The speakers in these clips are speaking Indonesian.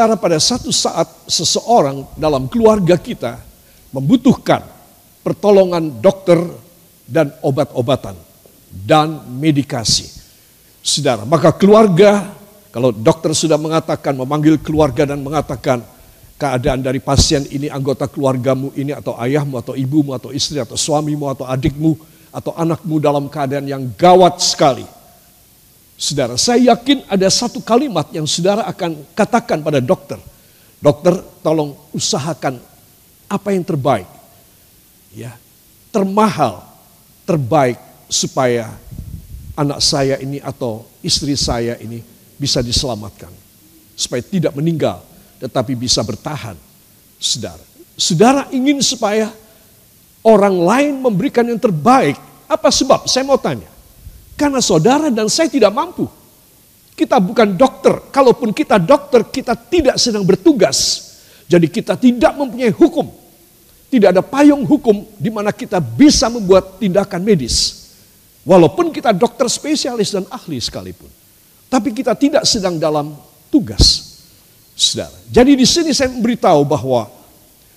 Saudara, pada satu saat seseorang dalam keluarga kita membutuhkan pertolongan dokter dan obat-obatan dan medikasi. Saudara, maka keluarga kalau dokter sudah mengatakan memanggil keluarga dan mengatakan keadaan dari pasien ini anggota keluargamu ini atau ayahmu atau ibumu atau istri atau suamimu atau adikmu atau anakmu dalam keadaan yang gawat sekali. Saudara, saya yakin ada satu kalimat yang saudara akan katakan pada dokter. Dokter, tolong usahakan apa yang terbaik. Ya, termahal, terbaik supaya anak saya ini atau istri saya ini bisa diselamatkan. Supaya tidak meninggal tetapi bisa bertahan. Saudara, saudara ingin supaya orang lain memberikan yang terbaik. Apa sebab? Saya mau tanya. Karena saudara dan saya tidak mampu. Kita bukan dokter. Kalaupun kita dokter, kita tidak sedang bertugas. Jadi kita tidak mempunyai hukum. Tidak ada payung hukum di mana kita bisa membuat tindakan medis. Walaupun kita dokter spesialis dan ahli sekalipun. Tapi kita tidak sedang dalam tugas. Saudara. Jadi di sini saya memberitahu bahwa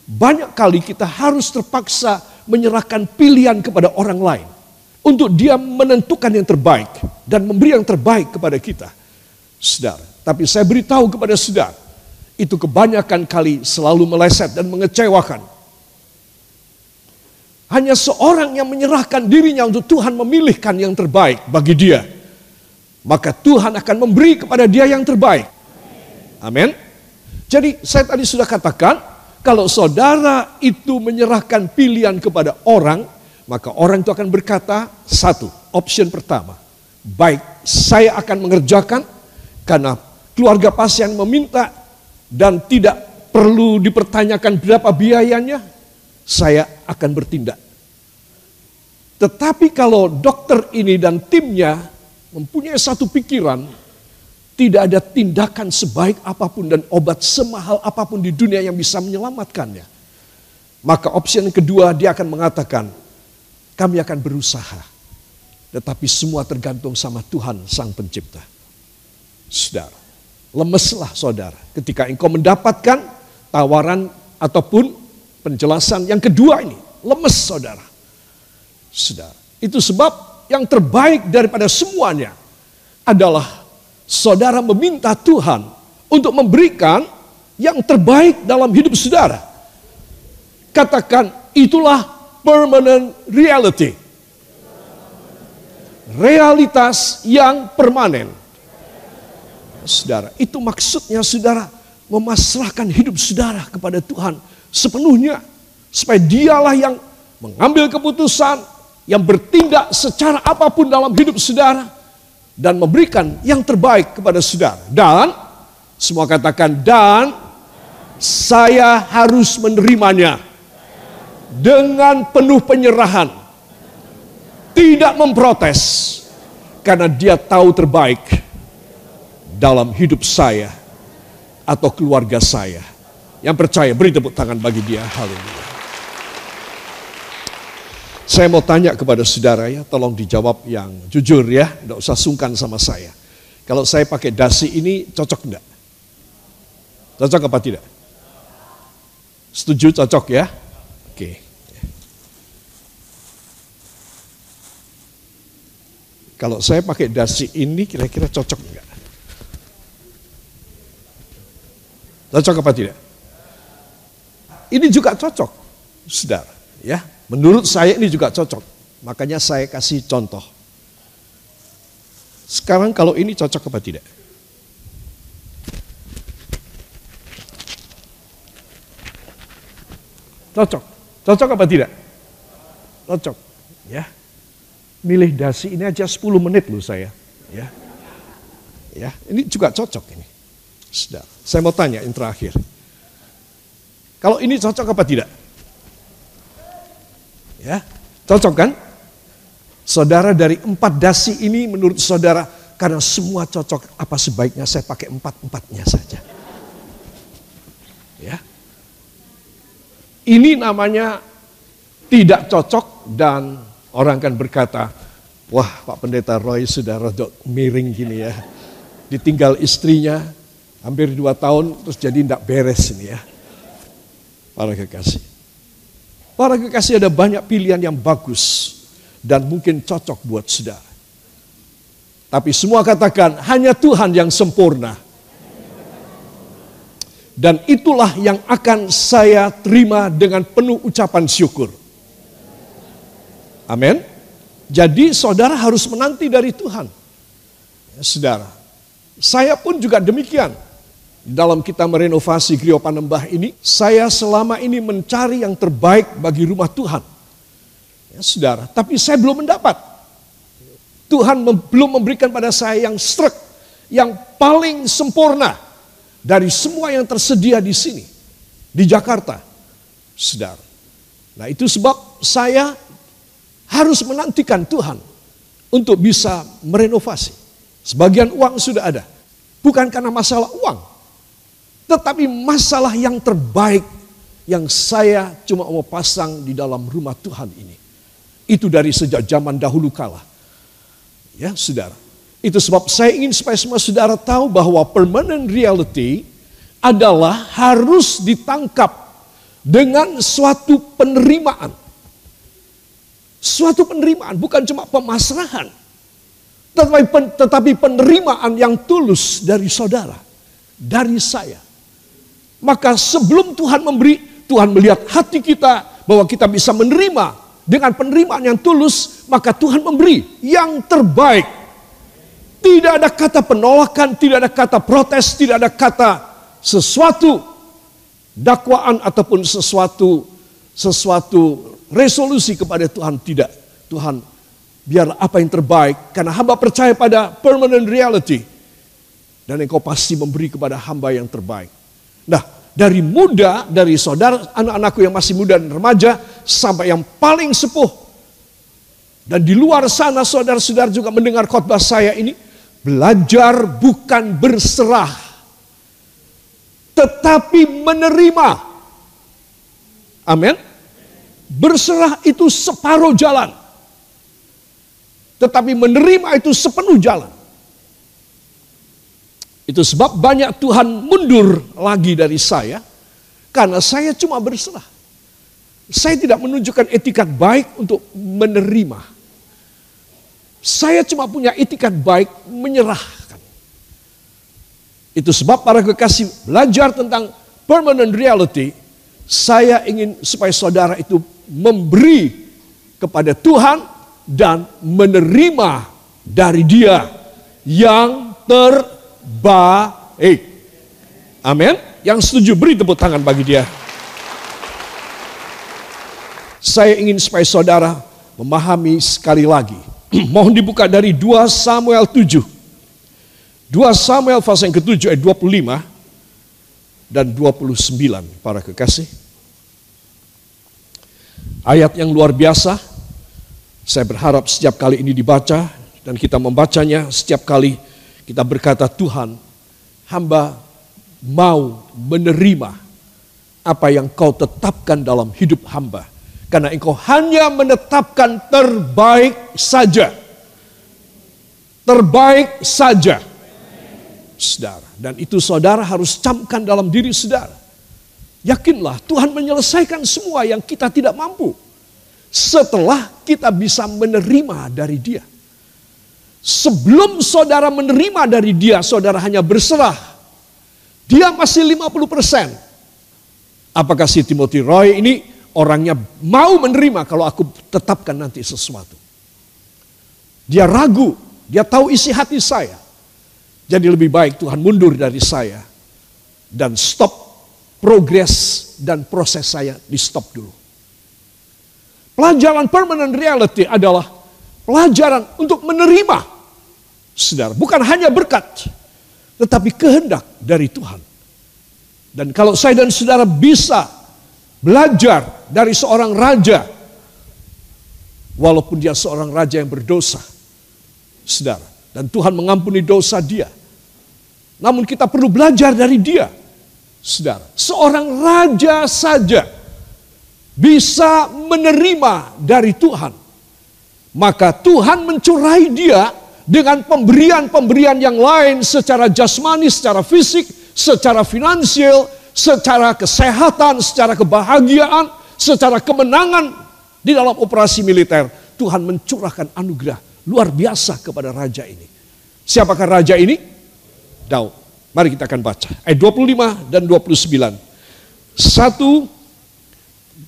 banyak kali kita harus terpaksa menyerahkan pilihan kepada orang lain untuk dia menentukan yang terbaik dan memberi yang terbaik kepada kita. Saudara, tapi saya beritahu kepada saudara, itu kebanyakan kali selalu meleset dan mengecewakan. Hanya seorang yang menyerahkan dirinya untuk Tuhan memilihkan yang terbaik bagi dia. Maka Tuhan akan memberi kepada dia yang terbaik. Amin. Jadi saya tadi sudah katakan, kalau saudara itu menyerahkan pilihan kepada orang, maka orang itu akan berkata, satu, option pertama, baik saya akan mengerjakan karena keluarga pasien meminta dan tidak perlu dipertanyakan berapa biayanya, saya akan bertindak. Tetapi kalau dokter ini dan timnya mempunyai satu pikiran, tidak ada tindakan sebaik apa pun dan obat semahal apa pun di dunia yang bisa menyelamatkannya. Maka opsi yang kedua dia akan mengatakan, kami akan berusaha. Tetapi semua tergantung sama Tuhan Sang Pencipta. Saudara, lemeslah saudara ketika engkau mendapatkan tawaran ataupun penjelasan yang kedua ini. Lemes saudara. Saudara, itu sebab yang terbaik daripada semuanya adalah saudara meminta Tuhan untuk memberikan yang terbaik dalam hidup saudara. Katakan itulah permanent reality. Realitas yang permanen. Saudara, itu maksudnya saudara memasrahkan hidup saudara kepada Tuhan sepenuhnya. Supaya dialah yang mengambil keputusan, yang bertindak secara apa pun dalam hidup saudara dan memberikan yang terbaik kepada saudara. Dan semua katakan dan saya harus menerimanya dengan penuh penyerahan. Tidak memprotes karena dia tahu terbaik dalam hidup saya atau keluarga saya. Yang percaya beri tepuk tangan bagi dia. Haleluya. Saya mau tanya kepada saudara ya, tolong dijawab yang jujur ya, tidak usah sungkan sama saya. Kalau saya pakai dasi ini cocok enggak? Cocok apa tidak? Setuju cocok ya? Oke. Kalau saya pakai dasi ini kira-kira cocok enggak? Cocok apa tidak? Ini juga cocok, saudara. Ya, Menurut saya ini juga cocok. Makanya saya kasih contoh. Sekarang kalau ini cocok apa tidak? Cocok. Cocok apa tidak? Cocok. Ya. Milih dasi ini aja 10 menit loh saya. Ya. Ya, ini juga cocok ini. Sudah. Saya mau tanya yang terakhir. Kalau ini cocok apa tidak? Ya, cocok kan? Saudara dari empat dasi ini menurut saudara karena semua cocok apa sebaiknya saya pakai empat-empatnya saja. Ya. Ini namanya tidak cocok dan orang kan berkata, wah Pak Pendeta Roy sudah rodok miring gini ya. Ditinggal istrinya, Hampir dua tahun terus jadi tidak beres ini ya. Para kekasih. Para kekasih ada banyak pilihan yang bagus dan mungkin cocok buat saudara. Tapi semua katakan hanya Tuhan yang sempurna. Dan itulah yang akan saya terima dengan penuh ucapan syukur. Amin. Jadi saudara harus menanti dari Tuhan. Ya, saudara, saya pun juga demikian. Dalam kita merenovasi Grio Panembah ini, saya selama ini mencari yang terbaik bagi rumah Tuhan. Ya, saudara, tapi saya belum mendapat. Tuhan belum memberikan pada saya yang strek, yang paling sempurna dari semua yang tersedia di sini, di Jakarta. Saudara. Nah itu sebab saya harus menantikan Tuhan untuk bisa merenovasi. Sebagian uang sudah ada. Bukan karena masalah uang. Tetapi masalah yang terbaik yang saya cuma mau pasang di dalam rumah Tuhan ini. Itu dari sejak zaman dahulu kala. Ya saudara. Itu sebab saya ingin supaya semua saudara tahu bahwa permanent reality adalah harus ditangkap dengan suatu penerimaan. Suatu penerimaan, bukan cuma pemasrahan. Tetapi, tetapi penerimaan yang tulus dari saudara, dari saya. Maka sebelum Tuhan memberi, Tuhan melihat hati kita bahwa kita bisa menerima dengan penerimaan yang tulus, maka Tuhan memberi yang terbaik tidak ada kata penolakan, tidak ada kata protes, tidak ada kata sesuatu dakwaan ataupun sesuatu sesuatu resolusi kepada Tuhan tidak. Tuhan biar apa yang terbaik karena hamba percaya pada permanent reality dan engkau pasti memberi kepada hamba yang terbaik. Nah, dari muda, dari saudara anak-anakku yang masih muda dan remaja sampai yang paling sepuh dan di luar sana saudara-saudara juga mendengar khotbah saya ini, Belajar bukan berserah, tetapi menerima. Amin. Berserah itu separuh jalan, tetapi menerima itu sepenuh jalan. Itu sebab banyak Tuhan mundur lagi dari saya, karena saya cuma berserah. Saya tidak menunjukkan etikat baik untuk menerima. Saya cuma punya itikat baik menyerahkan. Itu sebab para kekasih belajar tentang permanent reality. Saya ingin supaya saudara itu memberi kepada Tuhan dan menerima dari dia yang terbaik. Amin. Yang setuju beri tepuk tangan bagi dia. Saya ingin supaya saudara memahami sekali lagi Mohon dibuka dari 2 Samuel 7. 2 Samuel pasal yang ke-7 ayat 25 dan 29 para kekasih. Ayat yang luar biasa. Saya berharap setiap kali ini dibaca dan kita membacanya setiap kali kita berkata Tuhan, hamba mau menerima apa yang kau tetapkan dalam hidup hamba karena engkau hanya menetapkan terbaik saja. Terbaik saja. Saudara. Dan itu saudara harus camkan dalam diri saudara. Yakinlah Tuhan menyelesaikan semua yang kita tidak mampu. Setelah kita bisa menerima dari dia. Sebelum saudara menerima dari dia, saudara hanya berserah. Dia masih 50%. Apakah si Timothy Roy ini orangnya mau menerima kalau aku tetapkan nanti sesuatu. Dia ragu, dia tahu isi hati saya. Jadi lebih baik Tuhan mundur dari saya dan stop progres dan proses saya di stop dulu. Pelajaran permanent reality adalah pelajaran untuk menerima. Saudara, bukan hanya berkat, tetapi kehendak dari Tuhan. Dan kalau saya dan saudara bisa belajar dari seorang raja, walaupun dia seorang raja yang berdosa, saudara, dan Tuhan mengampuni dosa dia. Namun kita perlu belajar dari dia, saudara. Seorang raja saja bisa menerima dari Tuhan. Maka Tuhan mencurai dia dengan pemberian-pemberian yang lain secara jasmani, secara fisik, secara finansial, secara kesehatan, secara kebahagiaan, secara kemenangan di dalam operasi militer. Tuhan mencurahkan anugerah luar biasa kepada raja ini. Siapakah raja ini? Daud. Mari kita akan baca. Ayat 25 dan 29. Satu,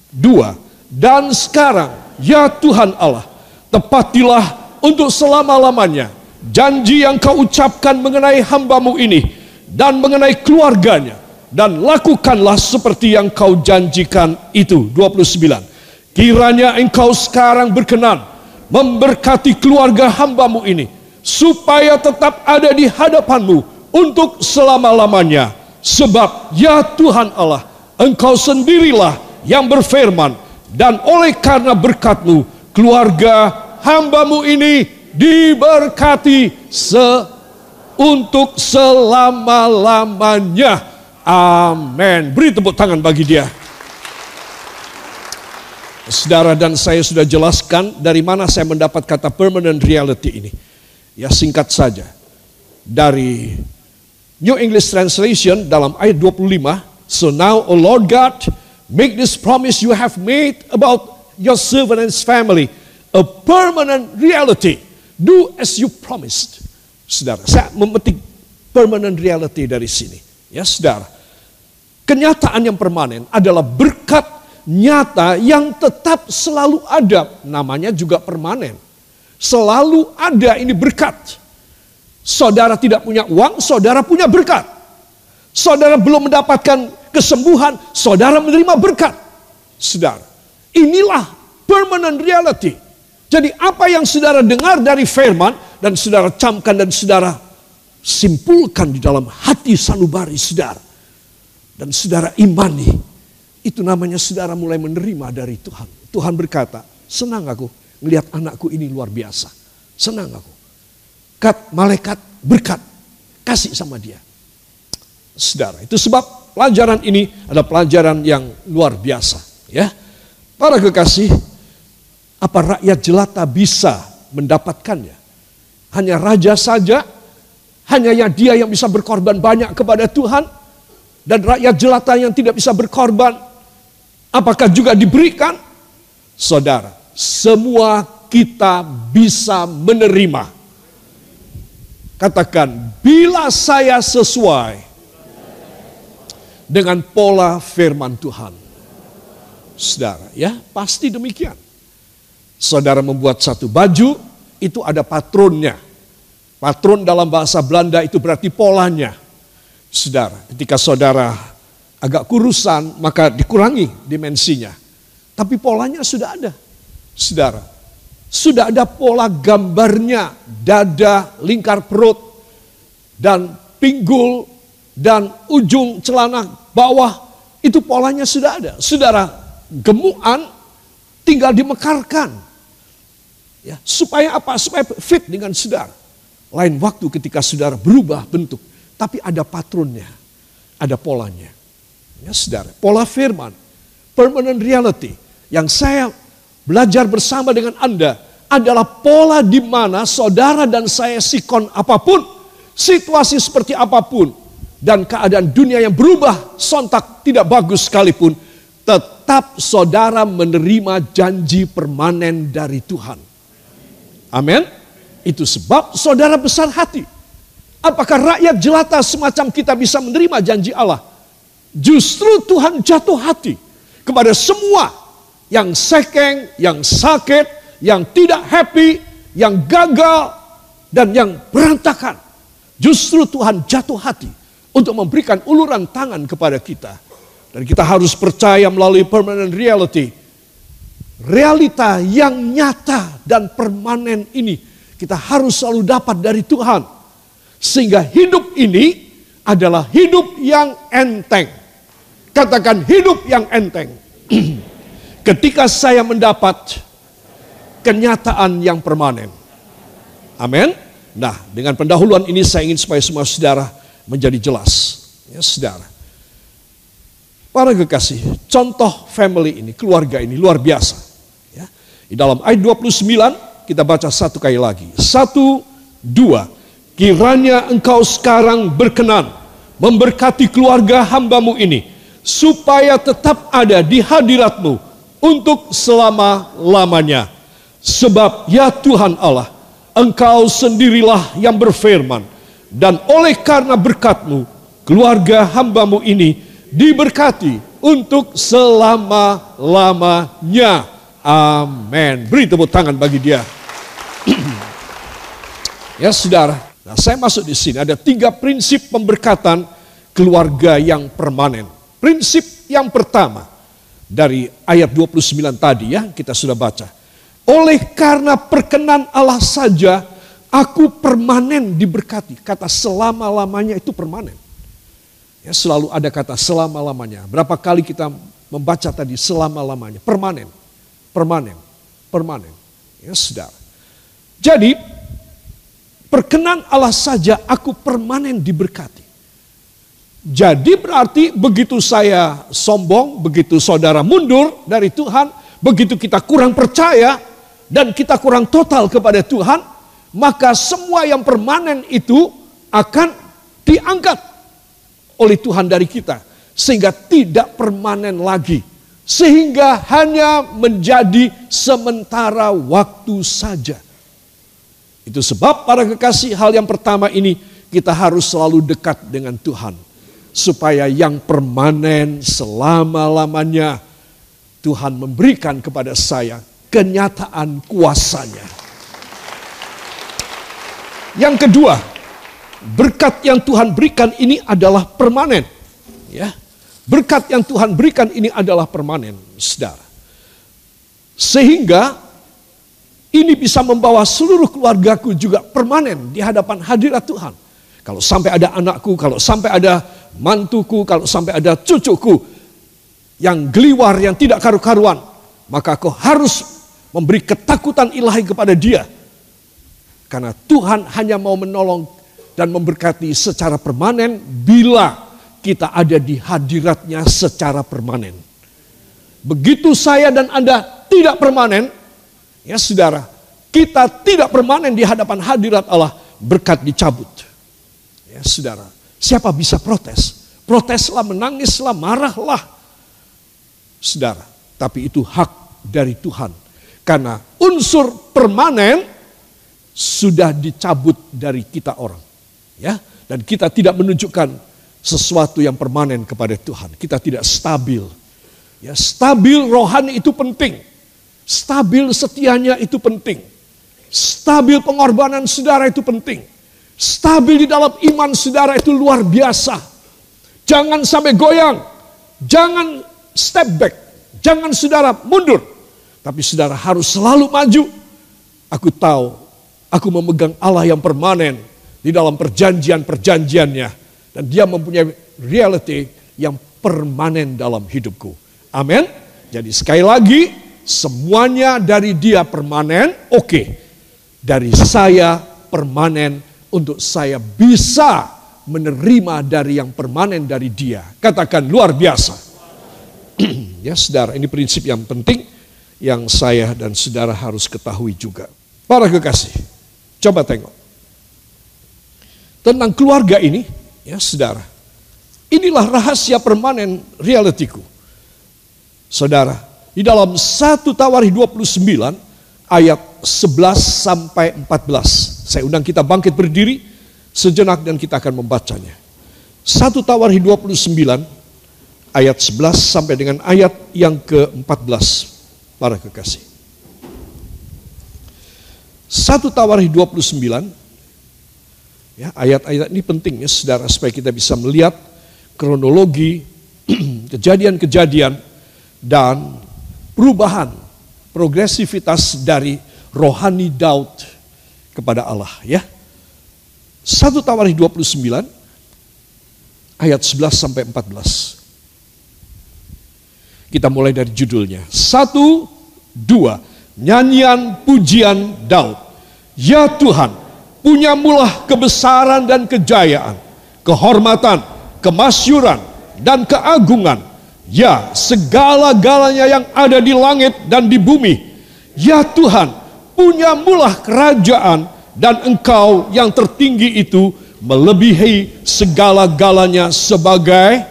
dua. Dan sekarang, ya Tuhan Allah, tepatilah untuk selama-lamanya janji yang kau ucapkan mengenai hambamu ini dan mengenai keluarganya dan lakukanlah seperti yang kau janjikan itu 29 kiranya engkau sekarang berkenan memberkati keluarga hambamu ini supaya tetap ada di hadapanmu untuk selama-lamanya sebab ya Tuhan Allah engkau sendirilah yang berfirman dan oleh karena berkatmu keluarga hambamu ini diberkati se untuk selama-lamanya. Amin. Beri tepuk tangan bagi dia. Saudara dan saya sudah jelaskan dari mana saya mendapat kata permanent reality ini. Ya singkat saja. Dari New English Translation dalam ayat 25. So now, O Lord God, make this promise you have made about your servant and his family a permanent reality. Do as you promised. Saudara, saya memetik permanent reality dari sini. Ya, saudara. Kenyataan yang permanen adalah berkat nyata yang tetap selalu ada. Namanya juga permanen. Selalu ada ini berkat. Saudara tidak punya uang, saudara punya berkat. Saudara belum mendapatkan kesembuhan, saudara menerima berkat. Saudara, inilah permanent reality. Jadi apa yang saudara dengar dari firman dan saudara camkan dan saudara simpulkan di dalam hati sanubari saudara. Dan saudara imani. Itu namanya saudara mulai menerima dari Tuhan. Tuhan berkata, senang aku melihat anakku ini luar biasa. Senang aku. Kat malaikat berkat. Kasih sama dia. Saudara, itu sebab pelajaran ini adalah pelajaran yang luar biasa. Ya, Para kekasih, apa rakyat jelata bisa mendapatkannya? Hanya raja saja, hanya yang dia yang bisa berkorban banyak kepada Tuhan, dan rakyat jelata yang tidak bisa berkorban, apakah juga diberikan? Saudara, semua kita bisa menerima. Katakan, bila saya sesuai dengan pola firman Tuhan. Saudara, ya pasti demikian. Saudara membuat satu baju, itu ada patronnya. Patron dalam bahasa Belanda itu berarti polanya. Saudara, ketika saudara agak kurusan, maka dikurangi dimensinya. Tapi polanya sudah ada. Saudara, sudah ada pola gambarnya, dada, lingkar perut, dan pinggul, dan ujung celana bawah, itu polanya sudah ada. Saudara, gemukan tinggal dimekarkan. Ya, supaya apa? Supaya fit dengan saudara. Lain waktu ketika saudara berubah bentuk, tapi ada patronnya, ada polanya. Ya, saudara, pola firman, permanent reality yang saya belajar bersama dengan Anda adalah pola di mana saudara dan saya sikon apa pun, situasi seperti apa pun, dan keadaan dunia yang berubah sontak tidak bagus sekalipun, tetap saudara menerima janji permanen dari Tuhan. Amin. Itu sebab saudara besar hati. Apakah rakyat jelata semacam kita bisa menerima janji Allah? Justru Tuhan jatuh hati kepada semua yang sekeng, yang sakit, yang tidak happy, yang gagal, dan yang berantakan. Justru Tuhan jatuh hati untuk memberikan uluran tangan kepada kita. Dan kita harus percaya melalui permanent reality realita yang nyata dan permanen ini kita harus selalu dapat dari Tuhan. Sehingga hidup ini adalah hidup yang enteng. Katakan hidup yang enteng. Ketika saya mendapat kenyataan yang permanen. Amin. Nah, dengan pendahuluan ini saya ingin supaya semua saudara menjadi jelas. Ya, saudara. Para kekasih, contoh family ini, keluarga ini luar biasa. Ya. Di dalam ayat 29 kita baca satu kali lagi. Satu, dua. Kiranya engkau sekarang berkenan memberkati keluarga hambamu ini, supaya tetap ada di hadiratmu untuk selama-lamanya. Sebab ya Tuhan Allah, Engkau sendirilah yang berfirman, dan oleh karena berkatmu, keluarga hambamu ini diberkati untuk selama-lamanya. Amin. Beri tepuk tangan bagi dia. ya saudara, nah saya masuk di sini ada tiga prinsip pemberkatan keluarga yang permanen. Prinsip yang pertama dari ayat 29 tadi ya kita sudah baca oleh karena perkenan Allah saja, aku permanen diberkati. Kata selama-lamanya itu permanen. Ya, selalu ada kata selama-lamanya. Berapa kali kita membaca tadi selama-lamanya. Permanen, permanen, permanen. Ya sudah. Jadi, perkenan Allah saja aku permanen diberkati. Jadi berarti begitu saya sombong, begitu saudara mundur dari Tuhan, begitu kita kurang percaya, dan kita kurang total kepada Tuhan, maka semua yang permanen itu akan diangkat oleh Tuhan dari kita sehingga tidak permanen lagi sehingga hanya menjadi sementara waktu saja. Itu sebab para kekasih hal yang pertama ini kita harus selalu dekat dengan Tuhan supaya yang permanen selama-lamanya Tuhan memberikan kepada saya kenyataan kuasanya. Yang kedua, berkat yang Tuhan berikan ini adalah permanen. Ya. Berkat yang Tuhan berikan ini adalah permanen, Saudara. Sehingga ini bisa membawa seluruh keluargaku juga permanen di hadapan hadirat Tuhan. Kalau sampai ada anakku, kalau sampai ada mantuku, kalau sampai ada cucuku yang geliwar, yang tidak karu-karuan, maka kau harus memberi ketakutan ilahi kepada dia. Karena Tuhan hanya mau menolong dan memberkati secara permanen bila kita ada di hadiratnya secara permanen. Begitu saya dan Anda tidak permanen, ya saudara, kita tidak permanen di hadapan hadirat Allah, berkat dicabut. Ya saudara, siapa bisa protes? Proteslah, menangislah, marahlah. Saudara, tapi itu hak dari Tuhan karena unsur permanen sudah dicabut dari kita orang. Ya, dan kita tidak menunjukkan sesuatu yang permanen kepada Tuhan. Kita tidak stabil. Ya, stabil rohani itu penting. Stabil setianya itu penting. Stabil pengorbanan saudara itu penting. Stabil di dalam iman saudara itu luar biasa. Jangan sampai goyang. Jangan step back. Jangan saudara mundur. Tapi saudara harus selalu maju. Aku tahu, aku memegang Allah yang permanen di dalam perjanjian-perjanjiannya. Dan dia mempunyai reality yang permanen dalam hidupku. Amin. Jadi sekali lagi, semuanya dari dia permanen, oke. Okay. Dari saya permanen untuk saya bisa menerima dari yang permanen dari dia. Katakan luar biasa. ya saudara, ini prinsip yang penting yang saya dan saudara harus ketahui juga. Para kekasih, coba tengok. Tentang keluarga ini, ya saudara. Inilah rahasia permanen realitiku. Saudara, di dalam 1 Tawari 29 ayat 11 sampai 14. Saya undang kita bangkit berdiri sejenak dan kita akan membacanya. 1 Tawari 29 ayat 11 sampai dengan ayat yang ke-14 para kekasih. Satu Tawarikh 29, ya, ayat-ayat ini penting ya saudara supaya kita bisa melihat kronologi kejadian-kejadian dan perubahan progresivitas dari rohani Daud kepada Allah ya. Satu Tawarikh 29 ayat 11 sampai 14. Kita mulai dari judulnya. Satu, dua. Nyanyian pujian Daud. Ya Tuhan, punyamulah kebesaran dan kejayaan, kehormatan, kemasyuran, dan keagungan. Ya, segala-galanya yang ada di langit dan di bumi. Ya Tuhan, punyamulah kerajaan dan engkau yang tertinggi itu melebihi segala-galanya sebagai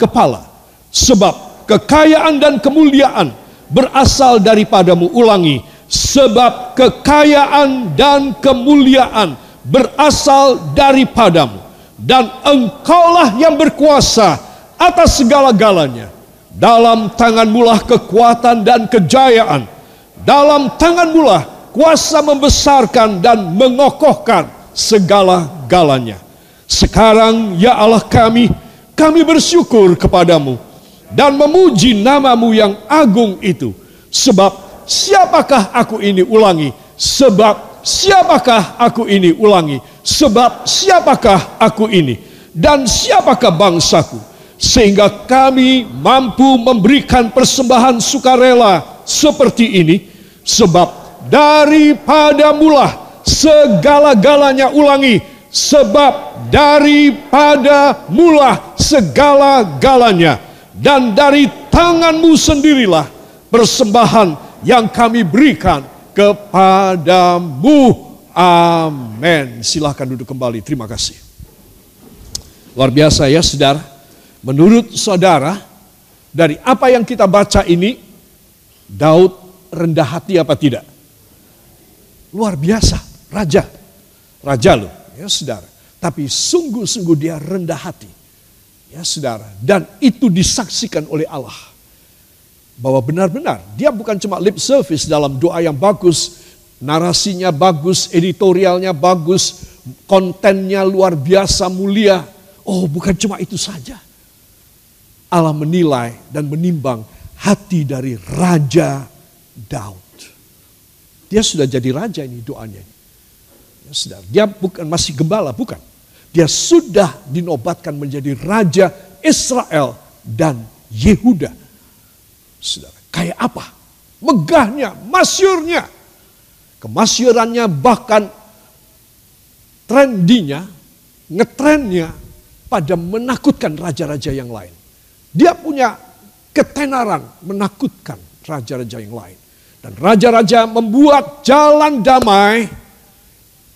kepala. Sebab kekayaan dan kemuliaan berasal daripadamu. Ulangi, sebab kekayaan dan kemuliaan berasal daripadamu. Dan engkaulah yang berkuasa atas segala-galanya. Dalam tanganmu lah kekuatan dan kejayaan. Dalam tanganmu lah kuasa membesarkan dan mengokohkan segala-galanya. Sekarang ya Allah kami, kami bersyukur kepadamu dan memuji namamu yang agung itu. Sebab siapakah aku ini ulangi? Sebab siapakah aku ini ulangi? Sebab siapakah aku ini? Dan siapakah bangsaku? Sehingga kami mampu memberikan persembahan sukarela seperti ini. Sebab daripada mula segala-galanya ulangi sebab daripada mula segala-galanya dan dari tanganmu sendirilah persembahan yang kami berikan kepadamu. Amin. Silahkan duduk kembali. Terima kasih. Luar biasa ya saudara. Menurut saudara, dari apa yang kita baca ini, Daud rendah hati apa tidak? luar biasa, raja. Raja loh, ya saudara. Tapi sungguh-sungguh dia rendah hati. Ya saudara, dan itu disaksikan oleh Allah. Bahwa benar-benar dia bukan cuma lip service dalam doa yang bagus, narasinya bagus, editorialnya bagus, kontennya luar biasa mulia. Oh bukan cuma itu saja. Allah menilai dan menimbang hati dari Raja Daud. Dia sudah jadi raja ini doanya. Ya, sudah. Dia bukan masih gembala, bukan. Dia sudah dinobatkan menjadi raja Israel dan Yehuda. Saudara, kayak apa? Megahnya, masyurnya. Kemasyurannya bahkan trendinya, ngetrennya pada menakutkan raja-raja yang lain. Dia punya ketenaran menakutkan raja-raja yang lain. Dan raja-raja membuat jalan damai,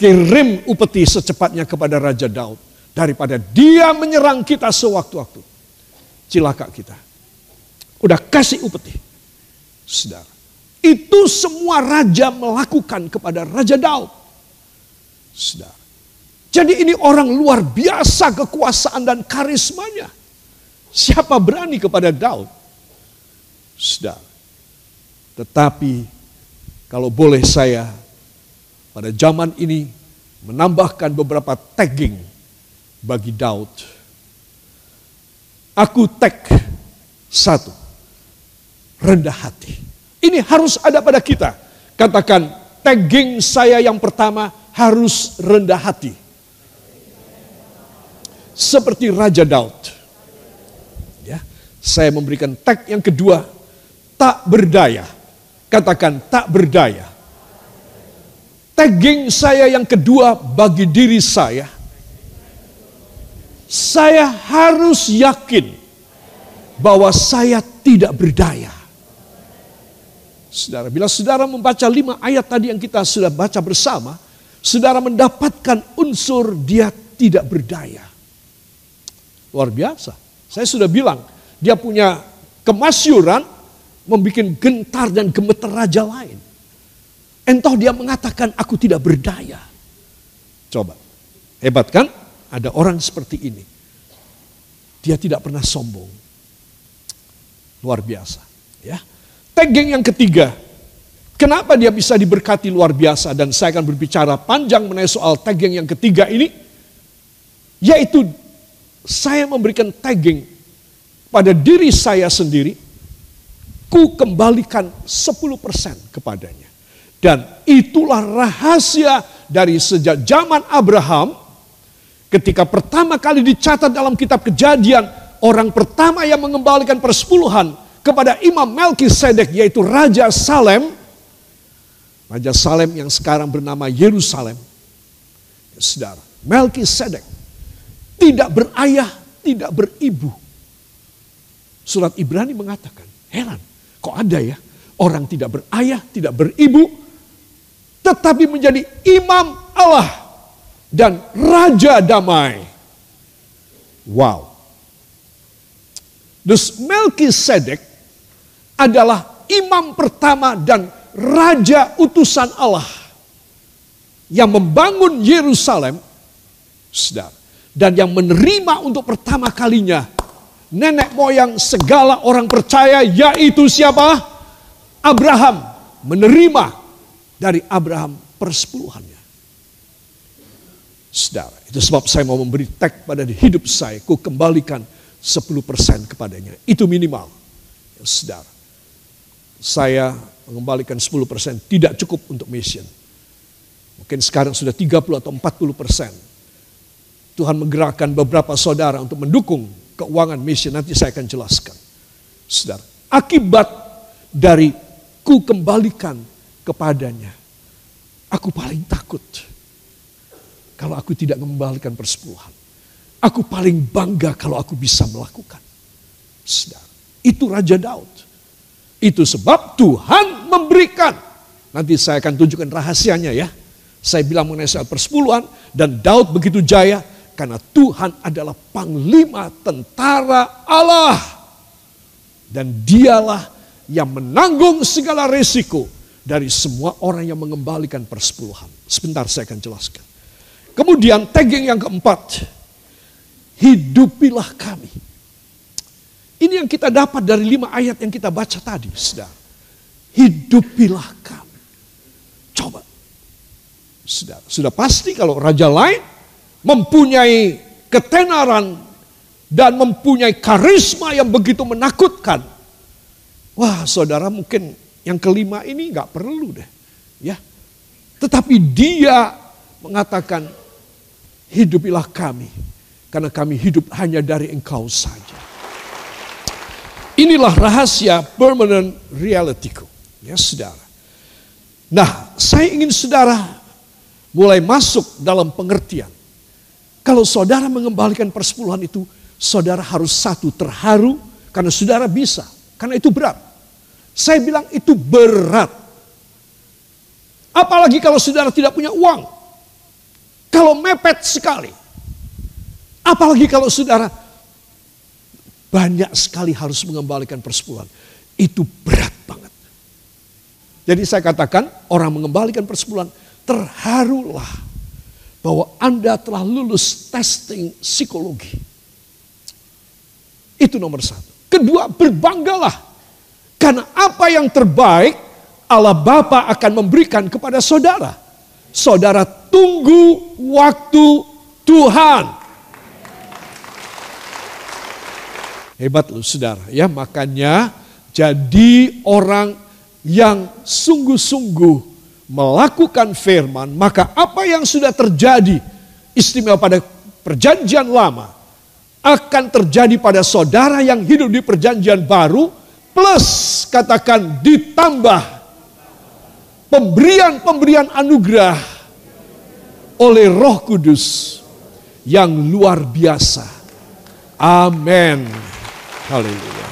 kirim upeti secepatnya kepada Raja Daud. Daripada dia menyerang kita sewaktu-waktu. Cilaka kita. Udah kasih upeti. Saudara. Itu semua raja melakukan kepada Raja Daud. Saudara. Jadi ini orang luar biasa kekuasaan dan karismanya. Siapa berani kepada Daud? Saudara. Tetapi kalau boleh saya pada zaman ini menambahkan beberapa tagging bagi Daud. Aku tag satu, rendah hati. Ini harus ada pada kita. Katakan tagging saya yang pertama harus rendah hati. Seperti Raja Daud. Ya, saya memberikan tag yang kedua, tak berdaya Katakan tak berdaya. Tagging saya yang kedua bagi diri saya. Saya harus yakin bahwa saya tidak berdaya. Saudara, bila saudara membaca lima ayat tadi yang kita sudah baca bersama, saudara mendapatkan unsur dia tidak berdaya. Luar biasa. Saya sudah bilang, dia punya kemasyuran, membuat gentar dan gemeter raja lain. Entah dia mengatakan aku tidak berdaya. Coba, hebat kan? Ada orang seperti ini. Dia tidak pernah sombong. Luar biasa. Ya. Tagging yang ketiga, kenapa dia bisa diberkati luar biasa dan saya akan berbicara panjang mengenai soal tagging yang ketiga ini, yaitu saya memberikan tagging pada diri saya sendiri ku kembalikan 10% kepadanya. Dan itulah rahasia dari sejak zaman Abraham ketika pertama kali dicatat dalam kitab kejadian orang pertama yang mengembalikan persepuluhan kepada Imam Melkisedek yaitu Raja Salem. Raja Salem yang sekarang bernama Yerusalem. Saudara, Melkisedek tidak berayah, tidak beribu. Surat Ibrani mengatakan, heran. Kok ada ya? Orang tidak berayah, tidak beribu, tetapi menjadi imam Allah. dan raja damai. Wow. Dus Melkisedek adalah imam pertama dan raja utusan Allah yang membangun Yerusalem, dan yang menerima untuk pertama kalinya nenek moyang segala orang percaya yaitu siapa? Abraham menerima dari Abraham persepuluhannya. Saudara, itu sebab saya mau memberi tag pada hidup saya, ku kembalikan 10% kepadanya. Itu minimal. Ya, saudara, saya mengembalikan 10% tidak cukup untuk mission. Mungkin sekarang sudah 30 atau 40 persen. Tuhan menggerakkan beberapa saudara untuk mendukung keuangan mission. Nanti saya akan jelaskan. Saudara, akibat dari ku kembalikan kepadanya. Aku paling takut kalau aku tidak mengembalikan persepuluhan. Aku paling bangga kalau aku bisa melakukan. Saudara, itu Raja Daud. Itu sebab Tuhan memberikan. Nanti saya akan tunjukkan rahasianya ya. Saya bilang mengenai soal persepuluhan dan Daud begitu jaya karena Tuhan adalah panglima tentara Allah. Dan dialah yang menanggung segala resiko dari semua orang yang mengembalikan persepuluhan. Sebentar saya akan jelaskan. Kemudian tagging yang keempat. Hidupilah kami. Ini yang kita dapat dari lima ayat yang kita baca tadi. Sudah. Hidupilah kami. Coba. Sudah, sudah pasti kalau raja lain mempunyai ketenaran dan mempunyai karisma yang begitu menakutkan. Wah saudara mungkin yang kelima ini nggak perlu deh. ya. Tetapi dia mengatakan hidupilah kami. Karena kami hidup hanya dari engkau saja. Inilah rahasia permanent realityku. Ya saudara. Nah saya ingin saudara mulai masuk dalam pengertian. Kalau saudara mengembalikan persepuluhan itu, saudara harus satu terharu karena saudara bisa. Karena itu berat. Saya bilang itu berat. Apalagi kalau saudara tidak punya uang. Kalau mepet sekali. Apalagi kalau saudara banyak sekali harus mengembalikan persepuluhan. Itu berat banget. Jadi saya katakan orang mengembalikan persepuluhan terharulah bahwa Anda telah lulus testing psikologi. Itu nomor satu. Kedua, berbanggalah. Karena apa yang terbaik Allah Bapa akan memberikan kepada saudara. Saudara tunggu waktu Tuhan. Hebat loh saudara ya makanya jadi orang yang sungguh-sungguh melakukan firman maka apa yang sudah terjadi istimewa pada perjanjian lama akan terjadi pada saudara yang hidup di perjanjian baru plus katakan ditambah pemberian-pemberian anugerah oleh Roh Kudus yang luar biasa. Amin. Haleluya.